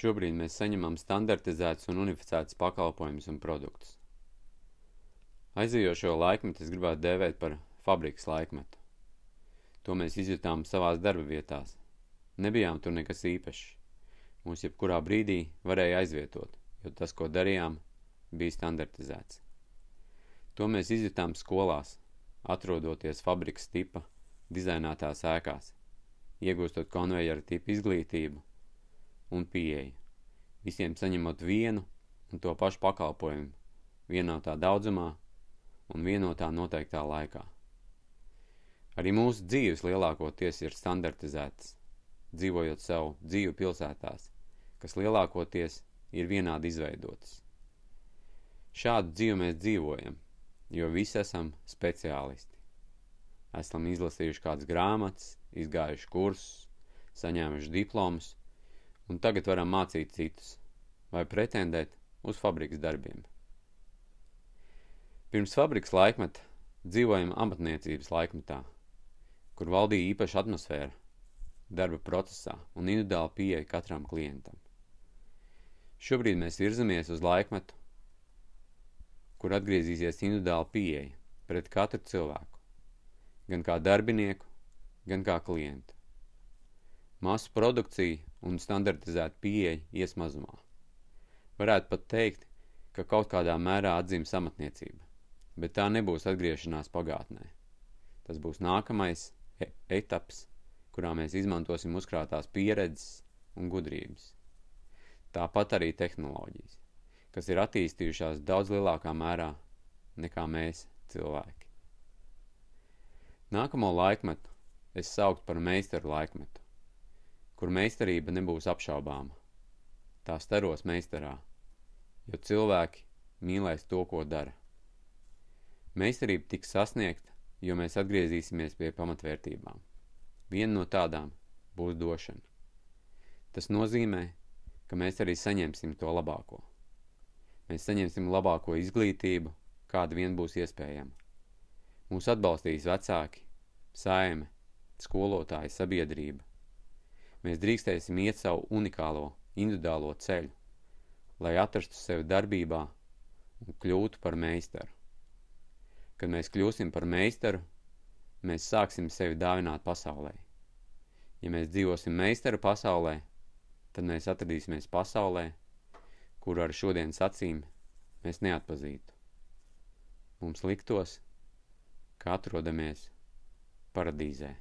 Šobrīd mēs saņemam standartizētus un unificētus pakalpojumus un produktus. Aizījošo laikmetu es gribētu dēvēt par fabrikas laikmetu. To mēs izjutām savās darba vietās. Nebijām tur nekas īpašs. Mūs jebkurā brīdī varēja aizvietot, jo tas, ko darījām, bija standartizēts. To mēs izjutām skolās, atrodoties fabrikas tipa dizainētās ēkās, iegūstot konvejera tipu izglītību un pieeju, visiem saņemot vienu un to pašu pakalpojumu, vienotā daudzumā un vienotā noteiktā laikā. Arī mūsu dzīves lielākoties ir standartizētas, dzīvojot savu dzīvi pilsētās, kas lielākoties ir vienādi izveidotas. Šādu dzīvi mēs dzīvojam, jo visi esam speciālisti. Esam izlasījuši kādas grāmatas, izgājuši kursus, saņēmuši diplomus, un tagad varam mācīt citus vai pretendēt uz fabrikas darbiem. Pirms fabrikas laikmeta dzīvojam amatniecības laikmetā, kur valdīja īpaša atmosfēra darba procesā un individuāla pieeja katram klientam. Šobrīd mēs virzamies uz laikmetu, kur atgriezīsies individuāla pieeja pret katru cilvēku, gan kā darbinieku, gan kā klientu. Masu produkcija un standartizēta pieeja ies mazumā. Varētu pat teikt, ka kaut kādā mērā atzīmes amatniecība bet tā nebūs atgriešanās pagātnē. Tas būs nākamais e etaps, kurā mēs izmantosim uzkrātās pieredzes un gudrības. Tāpat arī tehnoloģijas, kas ir attīstījušās daudz lielākā mērā nekā mēs, cilvēki. Nākamo laikmetu es saukt par meistaru laikmetu, kur meistarība nebūs apšaubāma. Tā staros meistarā, jo cilvēki mīlēs to, ko dara. Meistarība tiks sasniegta, jo mēs atgriezīsimies pie pamatvērtībām. Viena no tādām būs došana. Tas nozīmē, ka mēs arī saņemsim to labāko. Mēs saņemsim labāko izglītību, kāda vien būs iespējama. Mūs atbalstīs vecāki, saime, skolotāji, sabiedrība. Mēs drīkstēsim iet savu unikālo, individuālo ceļu, lai atrastu sevi darbībā un kļūtu par meistaru. Kad mēs kļūsim par meistaru, mēs sāksim sevi dāvināt pasaulē. Ja mēs dzīvosim meistaru pasaulē, tad mēs atradīsimies pasaulē, kuru ar šodienas acīm mēs neatpazītu. Mums liktos, ka atrodamies paradīzē.